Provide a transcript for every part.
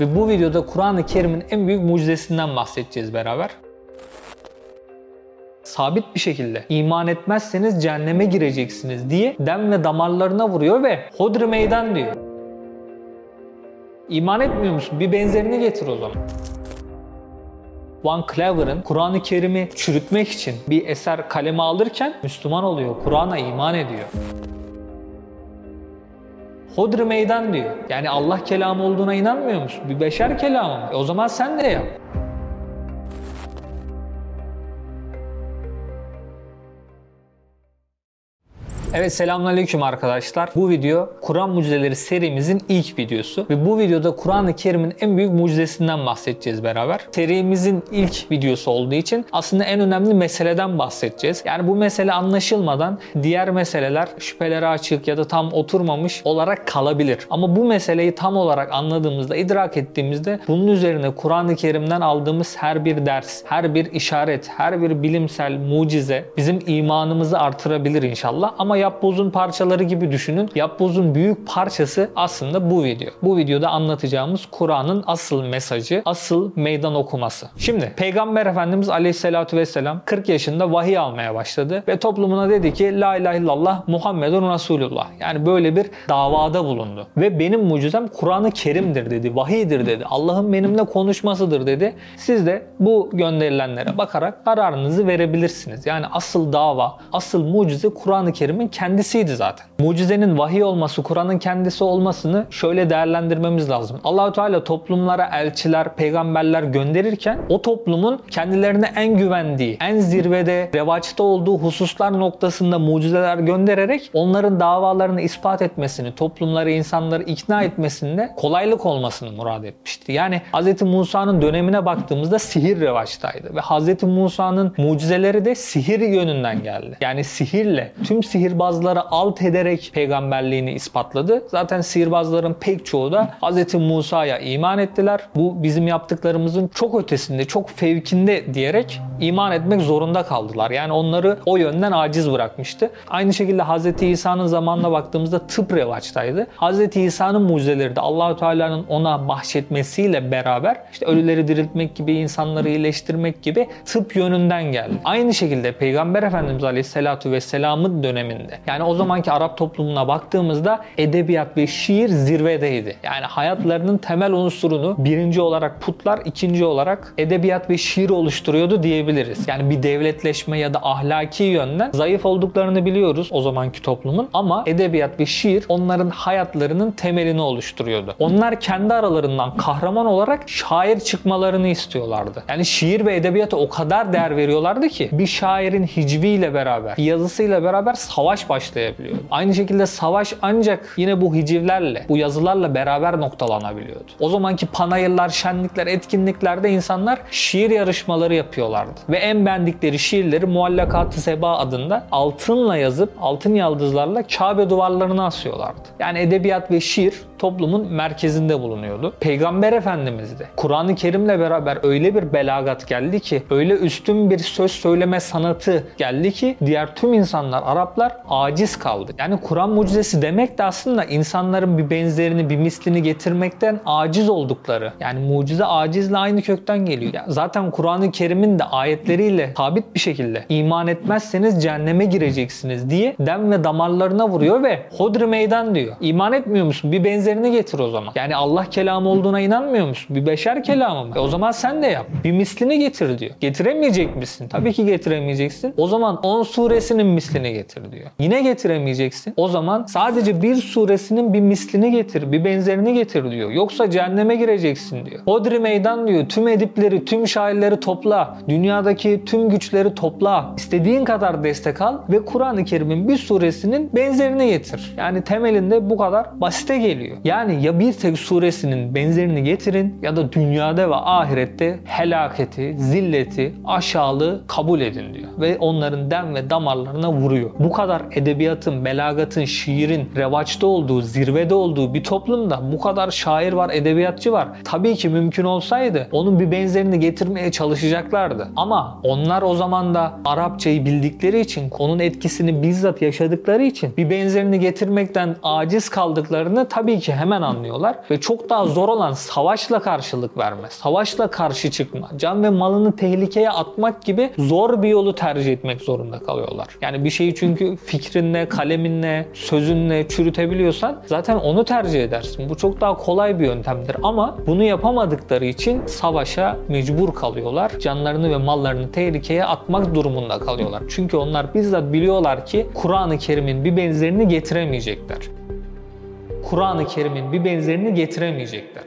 Ve bu videoda Kur'an-ı Kerim'in en büyük mucizesinden bahsedeceğiz beraber. Sabit bir şekilde iman etmezseniz cehenneme gireceksiniz diye dem ve damarlarına vuruyor ve hodri meydan diyor. İman etmiyor musun? Bir benzerini getir o zaman. Van Clever'ın Kur'an-ı Kerim'i çürütmek için bir eser kaleme alırken Müslüman oluyor, Kur'an'a iman ediyor. Hodri meydan diyor. Yani Allah kelamı olduğuna inanmıyor musun? Bir beşer kelamı mı? E o zaman sen de yap. Evet selamünaleyküm arkadaşlar. Bu video Kur'an mucizeleri serimizin ilk videosu ve bu videoda Kur'an-ı Kerim'in en büyük mucizesinden bahsedeceğiz beraber. Serimizin ilk videosu olduğu için aslında en önemli meseleden bahsedeceğiz. Yani bu mesele anlaşılmadan diğer meseleler şüphelere açık ya da tam oturmamış olarak kalabilir. Ama bu meseleyi tam olarak anladığımızda, idrak ettiğimizde bunun üzerine Kur'an-ı Kerim'den aldığımız her bir ders, her bir işaret, her bir bilimsel mucize bizim imanımızı artırabilir inşallah. Ama yapbozun parçaları gibi düşünün. Yapbozun büyük parçası aslında bu video. Bu videoda anlatacağımız Kur'an'ın asıl mesajı, asıl meydan okuması. Şimdi Peygamber Efendimiz Aleyhisselatü Vesselam 40 yaşında vahiy almaya başladı ve toplumuna dedi ki La ilahe illallah Muhammedun Resulullah. Yani böyle bir davada bulundu. Ve benim mucizem Kur'an-ı Kerim'dir dedi, vahiydir dedi. Allah'ın benimle konuşmasıdır dedi. Siz de bu gönderilenlere bakarak kararınızı verebilirsiniz. Yani asıl dava, asıl mucize Kur'an-ı Kerim'in kendisiydi zaten. Mucizenin vahiy olması, Kur'an'ın kendisi olmasını şöyle değerlendirmemiz lazım. Allahu Teala toplumlara elçiler, peygamberler gönderirken o toplumun kendilerine en güvendiği, en zirvede, revaçta olduğu hususlar noktasında mucizeler göndererek onların davalarını ispat etmesini, toplumları, insanları ikna etmesinde kolaylık olmasını murad etmişti. Yani Hz. Musa'nın dönemine baktığımızda sihir revaçtaydı ve Hz. Musa'nın mucizeleri de sihir yönünden geldi. Yani sihirle tüm sihirbazları alt ederek peygamberliğini ispatladı. Zaten sihirbazların pek çoğu da Hz. Musa'ya iman ettiler. Bu bizim yaptıklarımızın çok ötesinde, çok fevkinde diyerek iman etmek zorunda kaldılar. Yani onları o yönden aciz bırakmıştı. Aynı şekilde Hz. İsa'nın zamanına baktığımızda tıp revaçtaydı. Hz. İsa'nın mucizeleri de Allahü Teala'nın ona bahşetmesiyle beraber işte ölüleri diriltmek gibi, insanları iyileştirmek gibi tıp yönünden geldi. Aynı şekilde Peygamber Efendimiz Aleyhisselatü Vesselam'ın döneminde yani o zamanki Arap toplumuna baktığımızda edebiyat ve şiir zirvedeydi. Yani hayatlarının temel unsurunu birinci olarak putlar, ikinci olarak edebiyat ve şiir oluşturuyordu diyebiliriz. Yani bir devletleşme ya da ahlaki yönden zayıf olduklarını biliyoruz o zamanki toplumun ama edebiyat ve şiir onların hayatlarının temelini oluşturuyordu. Onlar kendi aralarından kahraman olarak şair çıkmalarını istiyorlardı. Yani şiir ve edebiyata o kadar değer veriyorlardı ki bir şairin hicviyle beraber, yazısıyla beraber savaş başlayabiliyordu. Aynı şekilde savaş ancak yine bu hicivlerle, bu yazılarla beraber noktalanabiliyordu. O zamanki panayırlar, şenlikler, etkinliklerde insanlar şiir yarışmaları yapıyorlardı. Ve en beğendikleri şiirleri Muallakat-ı Seba adında altınla yazıp altın yaldızlarla Kabe duvarlarına asıyorlardı. Yani edebiyat ve şiir toplumun merkezinde bulunuyordu. Peygamber Efendimiz de Kur'an-ı Kerim'le beraber öyle bir belagat geldi ki, öyle üstün bir söz söyleme sanatı geldi ki diğer tüm insanlar, Araplar aciz kaldı. Yani Kur'an mucizesi demek de aslında insanların bir benzerini, bir mislini getirmekten aciz oldukları. Yani mucize acizle aynı kökten geliyor. Yani zaten Kur'an-ı Kerim'in de ayetleriyle sabit bir şekilde iman etmezseniz cehenneme gireceksiniz diye dem ve damarlarına vuruyor ve hodri meydan diyor. İman etmiyor musun? Bir benzerini getir o zaman. Yani Allah kelamı olduğuna inanmıyor musun? Bir beşer kelamı mı? E o zaman sen de yap. Bir mislini getir diyor. Getiremeyecek misin? Tabii ki getiremeyeceksin. O zaman 10 suresinin mislini getir diyor. Yine getiremeyeceksin. O zaman sadece bir suresinin bir mislini getir, bir benzerini getir diyor. Yoksa cehenneme gireceksin diyor. Hodri meydan diyor. Tüm edipleri, tüm şairleri topla. Dünyadaki tüm güçleri topla. İstediğin kadar destek al ve Kur'an-ı Kerim'in bir suresinin benzerini getir. Yani temelinde bu kadar basite geliyor. Yani ya bir tek suresinin benzerini getirin ya da dünyada ve ahirette helaketi, zilleti, aşağılığı kabul edin diyor. Ve onların dem ve damarlarına vuruyor. Bu kadar edebiyatın, belagatın, şiirin revaçta olduğu, zirvede olduğu bir toplumda bu kadar şair var, edebiyatçı var. Tabii ki mümkün olsaydı onun bir benzerini getirmeye çalışacaklardı. Ama onlar o zaman da Arapçayı bildikleri için, onun etkisini bizzat yaşadıkları için bir benzerini getirmekten aciz kaldıklarını tabii ki ki hemen anlıyorlar ve çok daha zor olan savaşla karşılık verme, savaşla karşı çıkma, can ve malını tehlikeye atmak gibi zor bir yolu tercih etmek zorunda kalıyorlar. Yani bir şeyi çünkü fikrinle, kaleminle, sözünle çürütebiliyorsan zaten onu tercih edersin. Bu çok daha kolay bir yöntemdir ama bunu yapamadıkları için savaşa mecbur kalıyorlar. Canlarını ve mallarını tehlikeye atmak durumunda kalıyorlar. Çünkü onlar bizzat biliyorlar ki Kur'an-ı Kerim'in bir benzerini getiremeyecekler. Kur'an-ı Kerim'in bir benzerini getiremeyecekler.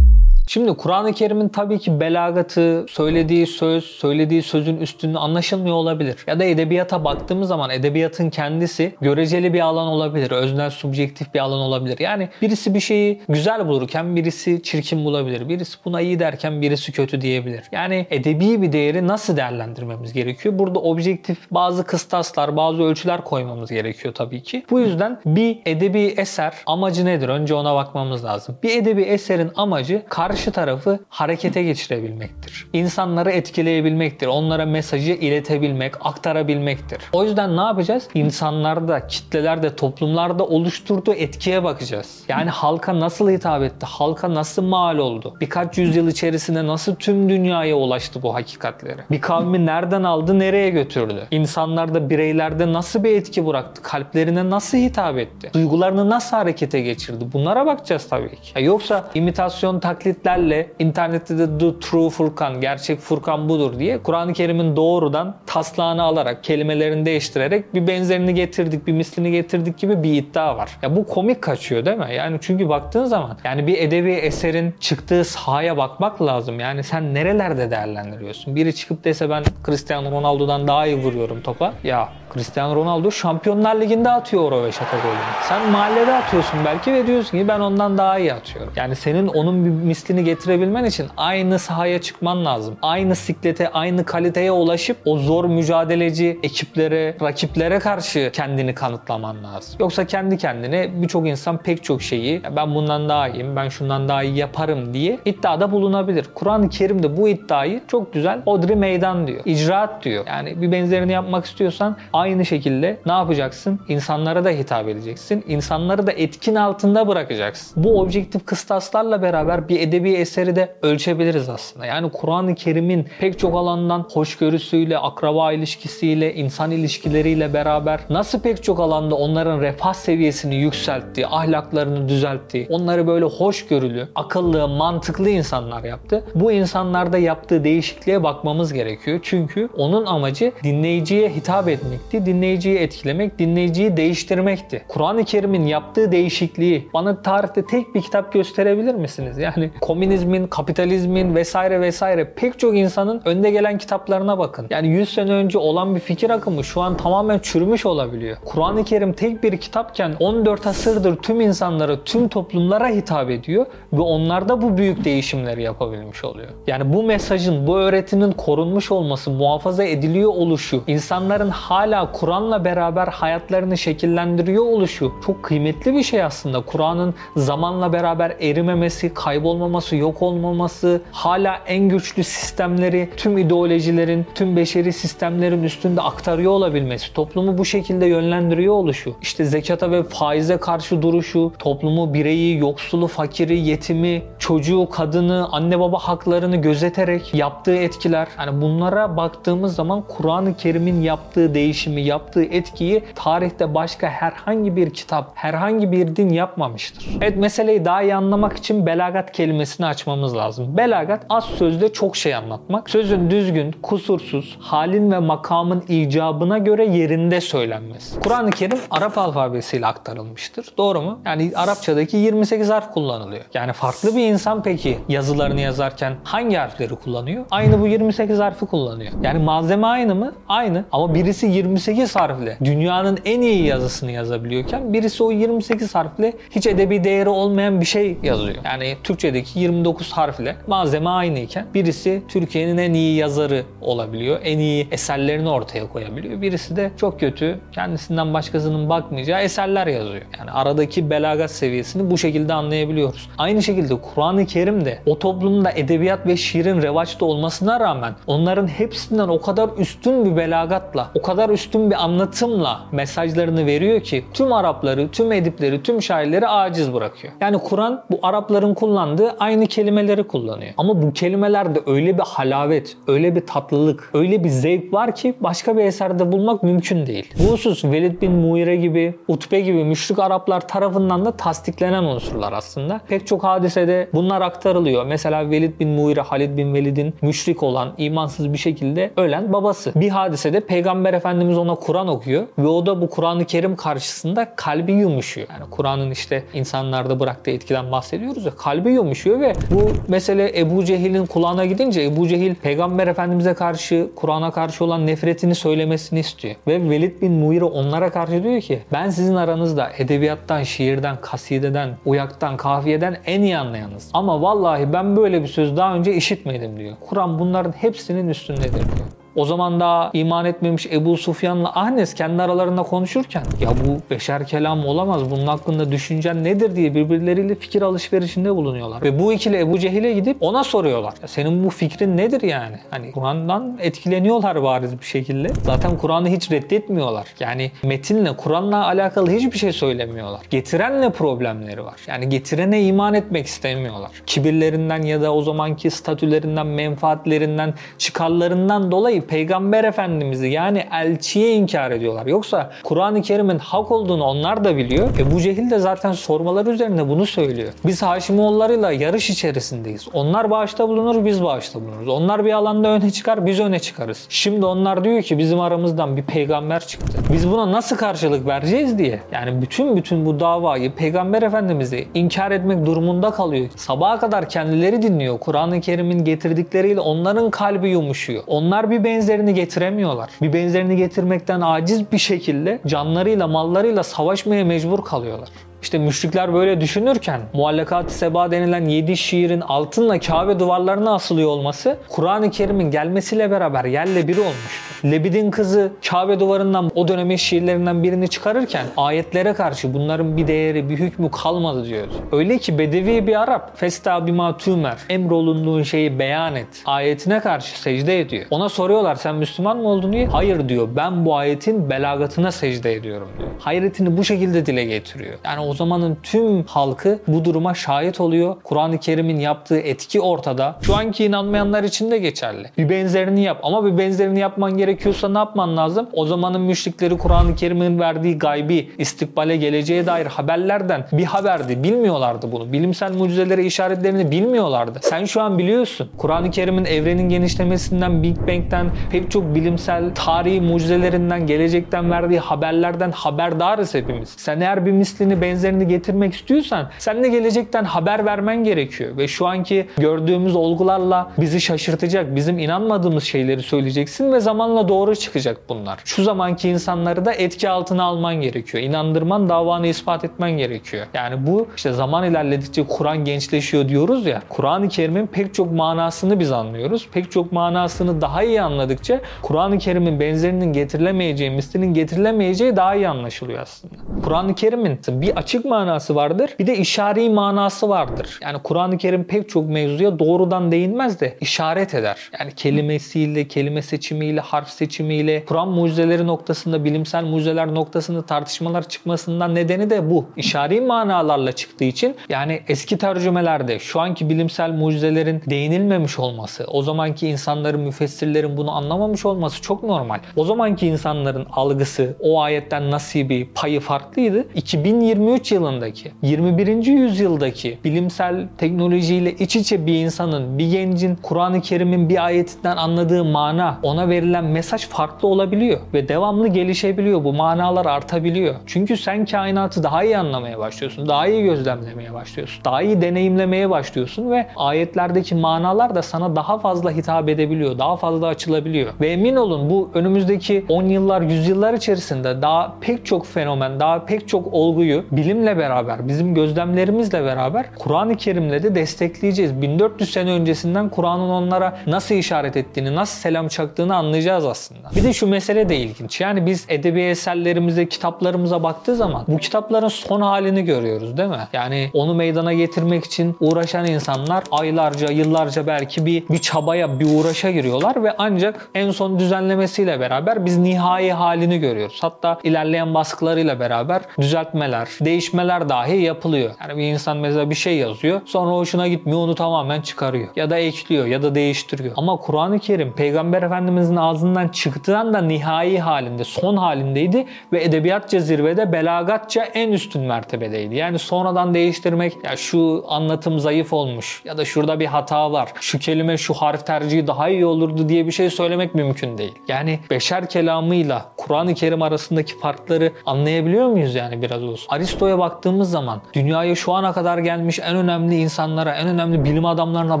Şimdi Kur'an-ı Kerim'in tabii ki belagatı, söylediği söz, söylediği sözün üstünde anlaşılmıyor olabilir. Ya da edebiyata baktığımız zaman edebiyatın kendisi göreceli bir alan olabilir. Öznel, subjektif bir alan olabilir. Yani birisi bir şeyi güzel bulurken birisi çirkin bulabilir. Birisi buna iyi derken birisi kötü diyebilir. Yani edebi bir değeri nasıl değerlendirmemiz gerekiyor? Burada objektif bazı kıstaslar, bazı ölçüler koymamız gerekiyor tabii ki. Bu yüzden bir edebi eser amacı nedir? Önce ona bakmamız lazım. Bir edebi eserin amacı karşı karşı tarafı harekete geçirebilmektir. İnsanları etkileyebilmektir. Onlara mesajı iletebilmek, aktarabilmektir. O yüzden ne yapacağız? İnsanlarda, kitlelerde, toplumlarda oluşturduğu etkiye bakacağız. Yani halka nasıl hitap etti? Halka nasıl mal oldu? Birkaç yüzyıl içerisinde nasıl tüm dünyaya ulaştı bu hakikatleri? Bir kavmi nereden aldı, nereye götürdü? İnsanlarda, bireylerde nasıl bir etki bıraktı? Kalplerine nasıl hitap etti? Duygularını nasıl harekete geçirdi? Bunlara bakacağız tabii ki. Ya yoksa imitasyon, taklitler ayetlerle internette de The True Furkan, gerçek Furkan budur diye Kur'an-ı Kerim'in doğrudan taslağını alarak, kelimelerini değiştirerek bir benzerini getirdik, bir mislini getirdik gibi bir iddia var. Ya bu komik kaçıyor değil mi? Yani çünkü baktığın zaman yani bir edebi eserin çıktığı sahaya bakmak lazım. Yani sen nerelerde değerlendiriyorsun? Biri çıkıp dese ben Cristiano Ronaldo'dan daha iyi vuruyorum topa. Ya Cristiano Ronaldo Şampiyonlar Ligi'nde atıyor o röveşata golünü. Sen mahallede atıyorsun belki ve diyorsun ki ben ondan daha iyi atıyorum. Yani senin onun bir mislini getirebilmen için aynı sahaya çıkman lazım. Aynı siklete, aynı kaliteye ulaşıp o zor mücadeleci ekiplere, rakiplere karşı kendini kanıtlaman lazım. Yoksa kendi kendine birçok insan pek çok şeyi ben bundan daha iyiyim, ben şundan daha iyi yaparım diye iddiada bulunabilir. Kur'an-ı Kerim'de bu iddiayı çok güzel odri meydan diyor. İcraat diyor. Yani bir benzerini yapmak istiyorsan Aynı şekilde ne yapacaksın? İnsanlara da hitap edeceksin. İnsanları da etkin altında bırakacaksın. Bu objektif kıstaslarla beraber bir edebi eseri de ölçebiliriz aslında. Yani Kur'an-ı Kerim'in pek çok alandan hoşgörüsüyle, akraba ilişkisiyle, insan ilişkileriyle beraber nasıl pek çok alanda onların refah seviyesini yükseltti, ahlaklarını düzeltti, onları böyle hoşgörülü, akıllı, mantıklı insanlar yaptı. Bu insanlarda yaptığı değişikliğe bakmamız gerekiyor. Çünkü onun amacı dinleyiciye hitap etmek etmekti, dinleyiciyi etkilemek, dinleyiciyi değiştirmekti. Kur'an-ı Kerim'in yaptığı değişikliği bana tarihte tek bir kitap gösterebilir misiniz? Yani komünizmin, kapitalizmin vesaire vesaire pek çok insanın önde gelen kitaplarına bakın. Yani 100 sene önce olan bir fikir akımı şu an tamamen çürümüş olabiliyor. Kur'an-ı Kerim tek bir kitapken 14 asırdır tüm insanlara, tüm toplumlara hitap ediyor ve onlar da bu büyük değişimleri yapabilmiş oluyor. Yani bu mesajın, bu öğretinin korunmuş olması, muhafaza ediliyor oluşu, insanların hala Kur'an'la beraber hayatlarını şekillendiriyor oluşu çok kıymetli bir şey aslında. Kur'an'ın zamanla beraber erimemesi, kaybolmaması, yok olmaması, hala en güçlü sistemleri tüm ideolojilerin, tüm beşeri sistemlerin üstünde aktarıyor olabilmesi, toplumu bu şekilde yönlendiriyor oluşu, işte zekata ve faize karşı duruşu, toplumu, bireyi, yoksulu, fakiri, yetimi, çocuğu, kadını, anne baba haklarını gözeterek yaptığı etkiler. Yani bunlara baktığımız zaman Kur'an-ı Kerim'in yaptığı değişim değişimi, yaptığı etkiyi tarihte başka herhangi bir kitap, herhangi bir din yapmamıştır. Evet meseleyi daha iyi anlamak için belagat kelimesini açmamız lazım. Belagat az sözde çok şey anlatmak. Sözün düzgün, kusursuz, halin ve makamın icabına göre yerinde söylenmesi. Kur'an-ı Kerim Arap alfabesiyle aktarılmıştır. Doğru mu? Yani Arapçadaki 28 harf kullanılıyor. Yani farklı bir insan peki yazılarını yazarken hangi harfleri kullanıyor? Aynı bu 28 harfi kullanıyor. Yani malzeme aynı mı? Aynı. Ama birisi 20 28 harfle dünyanın en iyi yazısını yazabiliyorken birisi o 28 harfle hiç edebi değeri olmayan bir şey yazıyor. Yani Türkçedeki 29 harfle. Malzeme aynıyken birisi Türkiye'nin en iyi yazarı olabiliyor. En iyi eserlerini ortaya koyabiliyor. Birisi de çok kötü, kendisinden başkasının bakmayacağı eserler yazıyor. Yani aradaki belagat seviyesini bu şekilde anlayabiliyoruz. Aynı şekilde Kur'an-ı Kerim de o toplumda edebiyat ve şiirin revaçta olmasına rağmen onların hepsinden o kadar üstün bir belagatla, o kadar üstün bir anlatımla mesajlarını veriyor ki tüm Arapları, tüm edipleri, tüm şairleri aciz bırakıyor. Yani Kur'an bu Arapların kullandığı aynı kelimeleri kullanıyor. Ama bu kelimelerde öyle bir halavet, öyle bir tatlılık, öyle bir zevk var ki başka bir eserde bulmak mümkün değil. Bu husus Velid bin Muire gibi, Utbe gibi müşrik Araplar tarafından da tasdiklenen unsurlar aslında. Pek çok hadisede bunlar aktarılıyor. Mesela Velid bin Muire, Halid bin Velid'in müşrik olan, imansız bir şekilde ölen babası. Bir hadisede Peygamber Efendimiz ona Kur'an okuyor ve o da bu Kur'an-ı Kerim karşısında kalbi yumuşuyor. Yani Kur'an'ın işte insanlarda bıraktığı etkiden bahsediyoruz ya kalbi yumuşuyor ve bu mesele Ebu Cehil'in kulağına gidince Ebu Cehil Peygamber Efendimiz'e karşı Kur'an'a karşı olan nefretini söylemesini istiyor. Ve Velid bin Muire onlara karşı diyor ki ben sizin aranızda edebiyattan, şiirden, kasideden, uyaktan, kafiyeden en iyi anlayanız. Ama vallahi ben böyle bir söz daha önce işitmedim diyor. Kur'an bunların hepsinin üstündedir diyor. O zaman daha iman etmemiş Ebu Sufyan'la Ahnes kendi aralarında konuşurken ya bu beşer kelam olamaz bunun hakkında düşüncen nedir diye birbirleriyle fikir alışverişinde bulunuyorlar. Ve bu ikili Ebu Cehil'e gidip ona soruyorlar. Ya senin bu fikrin nedir yani? Hani Kur'an'dan etkileniyorlar bariz bir şekilde. Zaten Kur'an'ı hiç reddetmiyorlar. Yani metinle Kur'an'la alakalı hiçbir şey söylemiyorlar. Getirenle problemleri var. Yani getirene iman etmek istemiyorlar. Kibirlerinden ya da o zamanki statülerinden, menfaatlerinden, çıkarlarından dolayı Peygamber Efendimiz'i yani elçiye inkar ediyorlar. Yoksa Kur'an-ı Kerim'in hak olduğunu onlar da biliyor. Ebu Cehil de zaten sormaları üzerine bunu söylüyor. Biz Haşimoğullarıyla yarış içerisindeyiz. Onlar bağışta bulunur, biz bağışta bulunuruz. Onlar bir alanda öne çıkar, biz öne çıkarız. Şimdi onlar diyor ki bizim aramızdan bir peygamber çıktı. Biz buna nasıl karşılık vereceğiz diye. Yani bütün bütün bu davayı Peygamber Efendimiz'i inkar etmek durumunda kalıyor. Sabaha kadar kendileri dinliyor. Kur'an-ı Kerim'in getirdikleriyle onların kalbi yumuşuyor. Onlar bir benzerini getiremiyorlar. Bir benzerini getirmekten aciz bir şekilde canlarıyla, mallarıyla savaşmaya mecbur kalıyorlar. İşte müşrikler böyle düşünürken Muallakat-ı Seba denilen 7 şiirin altınla Kabe duvarlarına asılıyor olması Kur'an-ı Kerim'in gelmesiyle beraber yerle biri olmuştu. Lebid'in kızı Kabe duvarından o dönemin şiirlerinden birini çıkarırken ayetlere karşı bunların bir değeri, bir hükmü kalmadı diyordu. Öyle ki Bedevi bir Arap Festa bima tümer emrolunduğun şeyi beyan et ayetine karşı secde ediyor. Ona soruyorlar sen Müslüman mı oldun diye. Hayır diyor ben bu ayetin belagatına secde ediyorum diyor. Hayretini bu şekilde dile getiriyor. Yani o zamanın tüm halkı bu duruma şahit oluyor. Kur'an-ı Kerim'in yaptığı etki ortada. Şu anki inanmayanlar için de geçerli. Bir benzerini yap ama bir benzerini yapman gerekiyorsa ne yapman lazım? O zamanın müşrikleri Kur'an-ı Kerim'in verdiği gaybi, istikbale geleceğe dair haberlerden bir haberdi. Bilmiyorlardı bunu. Bilimsel mucizelere işaretlerini bilmiyorlardı. Sen şu an biliyorsun. Kur'an-ı Kerim'in evrenin genişlemesinden, Big Bang'ten, pek çok bilimsel tarihi mucizelerinden, gelecekten verdiği haberlerden haberdarız hepimiz. Sen eğer bir mislini benzerini getirmek istiyorsan sen de gelecekten haber vermen gerekiyor. Ve şu anki gördüğümüz olgularla bizi şaşırtacak, bizim inanmadığımız şeyleri söyleyeceksin ve zamanla doğru çıkacak bunlar. Şu zamanki insanları da etki altına alman gerekiyor. İnandırman, davanı ispat etmen gerekiyor. Yani bu işte zaman ilerledikçe Kur'an gençleşiyor diyoruz ya. Kur'an-ı Kerim'in pek çok manasını biz anlıyoruz. Pek çok manasını daha iyi anladıkça Kur'an-ı Kerim'in benzerinin getirilemeyeceği, mislinin getirilemeyeceği daha iyi anlaşılıyor aslında. Kur'an-ı Kerim'in bir açık manası vardır, bir de işari manası vardır. Yani Kur'an-ı Kerim pek çok mevzuya doğrudan değinmez de işaret eder. Yani kelimesiyle, kelime seçimiyle, harf seçimiyle, Kur'an mucizeleri noktasında, bilimsel mucizeler noktasında tartışmalar çıkmasından nedeni de bu. İşari manalarla çıktığı için yani eski tercümelerde şu anki bilimsel mucizelerin değinilmemiş olması, o zamanki insanların, müfessirlerin bunu anlamamış olması çok normal. O zamanki insanların algısı, o ayetten nasibi, payı farklıydı. 2023 yılındaki, 21. yüzyıldaki bilimsel teknolojiyle iç içe bir insanın, bir gencin Kur'an-ı Kerim'in bir ayetinden anladığı mana, ona verilen mesaj farklı olabiliyor ve devamlı gelişebiliyor. Bu manalar artabiliyor. Çünkü sen kainatı daha iyi anlamaya başlıyorsun. Daha iyi gözlemlemeye başlıyorsun. Daha iyi deneyimlemeye başlıyorsun ve ayetlerdeki manalar da sana daha fazla hitap edebiliyor. Daha fazla açılabiliyor. Ve emin olun bu önümüzdeki 10 yıllar, 100 yıllar içerisinde daha pek çok fenomen, daha pek çok olguyu bilimle beraber, bizim gözlemlerimizle beraber Kur'an-ı Kerim'le de destekleyeceğiz. 1400 sene öncesinden Kur'an'ın onlara nasıl işaret ettiğini, nasıl selam çaktığını anlayacağız aslında. Bir de şu mesele de ilginç. Yani biz edebi eserlerimize, kitaplarımıza baktığı zaman bu kitapların son halini görüyoruz değil mi? Yani onu meydana getirmek için uğraşan insanlar aylarca, yıllarca belki bir, bir çabaya, bir uğraşa giriyorlar ve ancak en son düzenlemesiyle beraber biz nihai halini görüyoruz. Hatta ilerleyen baskılarıyla beraber düzeltmeler, değişmeler dahi yapılıyor. Yani bir insan mesela bir şey yazıyor, sonra hoşuna gitmiyor, onu tamamen çıkarıyor. Ya da ekliyor ya da değiştiriyor. Ama Kur'an-ı Kerim Peygamber Efendimizin ağzından çıktığı anda nihai halinde, son halindeydi ve edebiyatça zirvede, belagatça en üstün mertebedeydi. Yani sonradan değiştirmek, ya şu anlatım zayıf olmuş ya da şurada bir hata var, şu kelime şu harf tercihi daha iyi olurdu diye bir şey söylemek mümkün değil. Yani beşer kelamıyla Kur'an-ı Kerim arasındaki farkları anlayabiliyor muyuz yani biraz olsun? Aristo'ya baktığımız zaman dünyaya şu ana kadar gelmiş en önemli insanlara, en önemli bilim adamlarına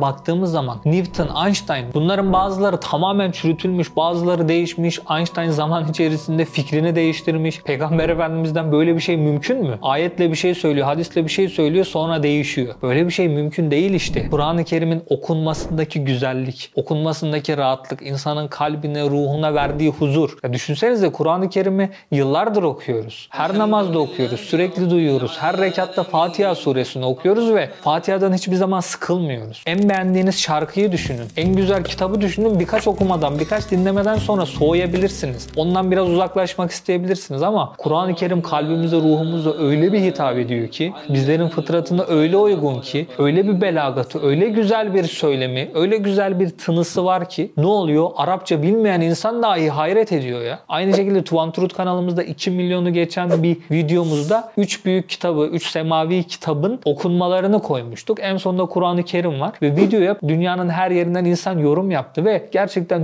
baktığımız zaman Newton, Einstein bunların bazıları tamamen çürütülmüş, bazıları değişmiş. Einstein zaman içerisinde fikrini değiştirmiş. Peygamber Efendimiz'den böyle bir şey mümkün mü? Ayetle bir şey söylüyor, hadisle bir şey söylüyor sonra değişiyor. Böyle bir şey mümkün değil işte. Kur'an-ı Kerim'in okunmasındaki güzellik, okunmasındaki rahatlık, insanın kalbine, ruhuna verdiği huzur. Ya düşünsenize Kur'an-ı Kerim'i yıllardır okuyoruz. Her namazda okuyoruz, sürekli duyuyoruz. Her rekatta Fatiha suresini okuyoruz ve Fatiha'dan hiçbir zaman sıkılmıyoruz. En beğendiğiniz şarkıyı düşünün. En güzel kitabı düşünün. Birkaç okumadan, birkaç dinlemeden sonra soğuyabilirsiniz. Ondan biraz uzaklaşmak isteyebilirsiniz ama Kur'an-ı Kerim kalbimize, ruhumuza öyle bir hitap ediyor ki, bizlerin fıtratına öyle uygun ki, öyle bir belagatı, öyle güzel bir söylemi, öyle güzel bir tınısı var ki ne oluyor? Arapça bilmeyen insan dahi hayret ediyor ya. Aynı şekilde Tuvan Turut kanalımızda 2 milyonu geçen bir videomuzda 3 büyük kitabı, 3 semavi kitabın okunmalarını koymuştuk. En sonunda Kur'an-ı Kerim var ve videoya dünyanın her yerinden insan yorum yaptı ve gerçekten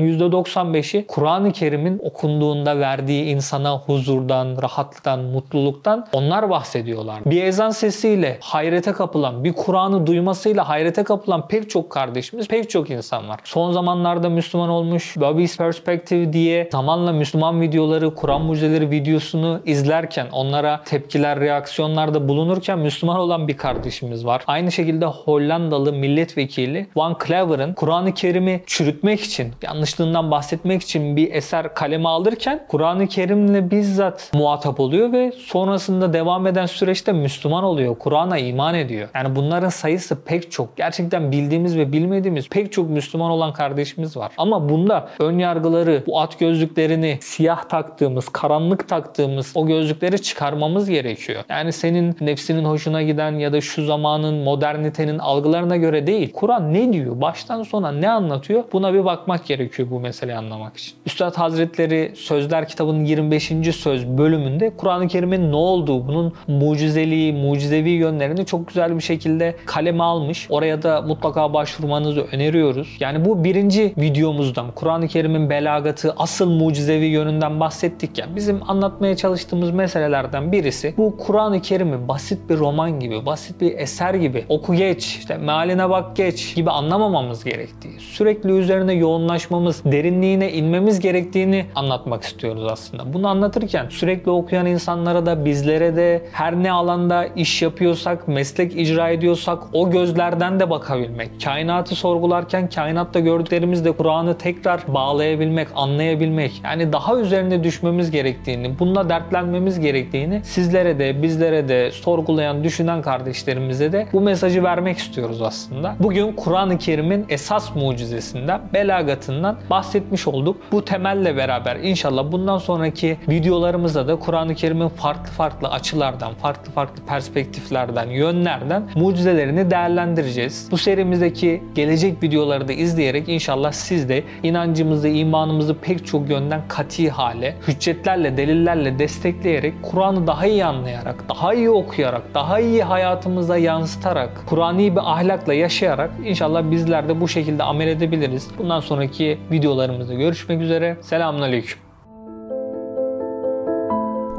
%95'i Kur'an-ı Kerim'in okunduğunda verdiği insana huzurdan, rahatlıktan, mutluluktan onlar bahsediyorlar. Bir ezan sesiyle hayrete kapılan, bir Kur'an'ı duymasıyla hayrete kapılan pek çok kardeşimiz, pek çok insan var. Son zamanlarda Müslüman olmuş, Bobby's Perspective diye zamanla Müslüman videoları, Kur'an mucizeleri videosunu izlerken, onlara tepkiler, reaksiyonlarda bulunurken Müslüman olan bir kardeşimiz var. Aynı şekilde Hollandalı milletvekili Van Clever'ın Kur'an-ı Kerim'i çürütmek için, yanlışlığından bahsetmek için bir eser kaleme alırken Kur'an-ı Kerim'le bizzat muhatap oluyor ve sonrasında devam eden süreçte Müslüman oluyor. Kur'an'a iman ediyor. Yani bunların sayısı pek çok. Gerçekten bildiğimiz ve bilmediğimiz pek çok Müslüman olan kardeşimiz var. Ama bunda ön yargıları, bu at gözlüklerini, siyah taktığımız, karanlık taktığımız o gözlükleri çıkarmamız gerekiyor. Yani senin nefsinin hoşuna giden ya da şu zamanın modernitenin algılarına göre değil. Kur'an ne diyor? Baştan sona ne anlatıyor? Buna bir bakmak gerekiyor bu meseleyi anlamak için. Üstad Hazretleri Sözler kitabının 25. söz bölümünde Kur'an-ı Kerim'in ne olduğu, bunun mucizeliği, mucizevi yönlerini çok güzel bir şekilde kaleme almış. Oraya da mutlaka başvurmanızı öneriyoruz. Yani bu birinci videomuzdan Kur'an-ı Kerim'in belagatı, asıl mucizevi yönünden bahsettik ya. Bizim anlatmaya çalıştığımız meselelerden birisi bu Kur'an-ı Kerim'i basit bir roman gibi, basit bir eser gibi oku geç, işte mealine bak geç gibi anlamamamız gerektiği, sürekli üzerine yoğunlaşmamız, derinliğine inmemiz gerektiğini anlatmak istiyoruz aslında. Bunu anlatırken sürekli okuyan insanlara da bizlere de her ne alanda iş yapıyorsak, meslek icra ediyorsak o gözlerden de bakabilmek. Kainatı sorgularken kainatta gördüklerimizle Kur'an'ı tekrar bağlayabilmek, anlayabilmek. Yani daha üzerine düşmemiz gerektiğini, bununla dertlenmemiz gerektiğini sizlere de, bizlere de, sorgulayan, düşünen kardeşlerimize de bu mesajı vermek istiyoruz aslında. Bugün Kur'an-ı Kerim'in esas mucizesinden, belagatından bahsetmiş olduk. Bu temelle beraber inşallah bundan sonraki videolarımızda da Kur'an-ı Kerim'in farklı farklı açılardan, farklı farklı perspektiflerden, yönlerden mucizelerini değerlendireceğiz. Bu serimizdeki gelecek videoları da izleyerek inşallah siz de inancımızı, imanımızı pek çok yönden kati hale, hüccetlerle, delillerle destekleyerek, Kur'an'ı daha iyi anlayarak, daha iyi okuyarak, daha iyi hayatımıza yansıtarak, Kur'an'i bir ahlakla yaşayarak inşallah bizler de bu şekilde amel edebiliriz. Bundan sonraki videolarımızda görüşmek görüşmek üzere. Selamünaleyküm.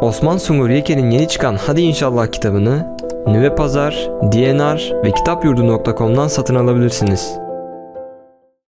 Osman Sungur Yeker'in yeni çıkan Hadi İnşallah kitabını Nüve Pazar, DNR ve kitapyurdu.com'dan satın alabilirsiniz.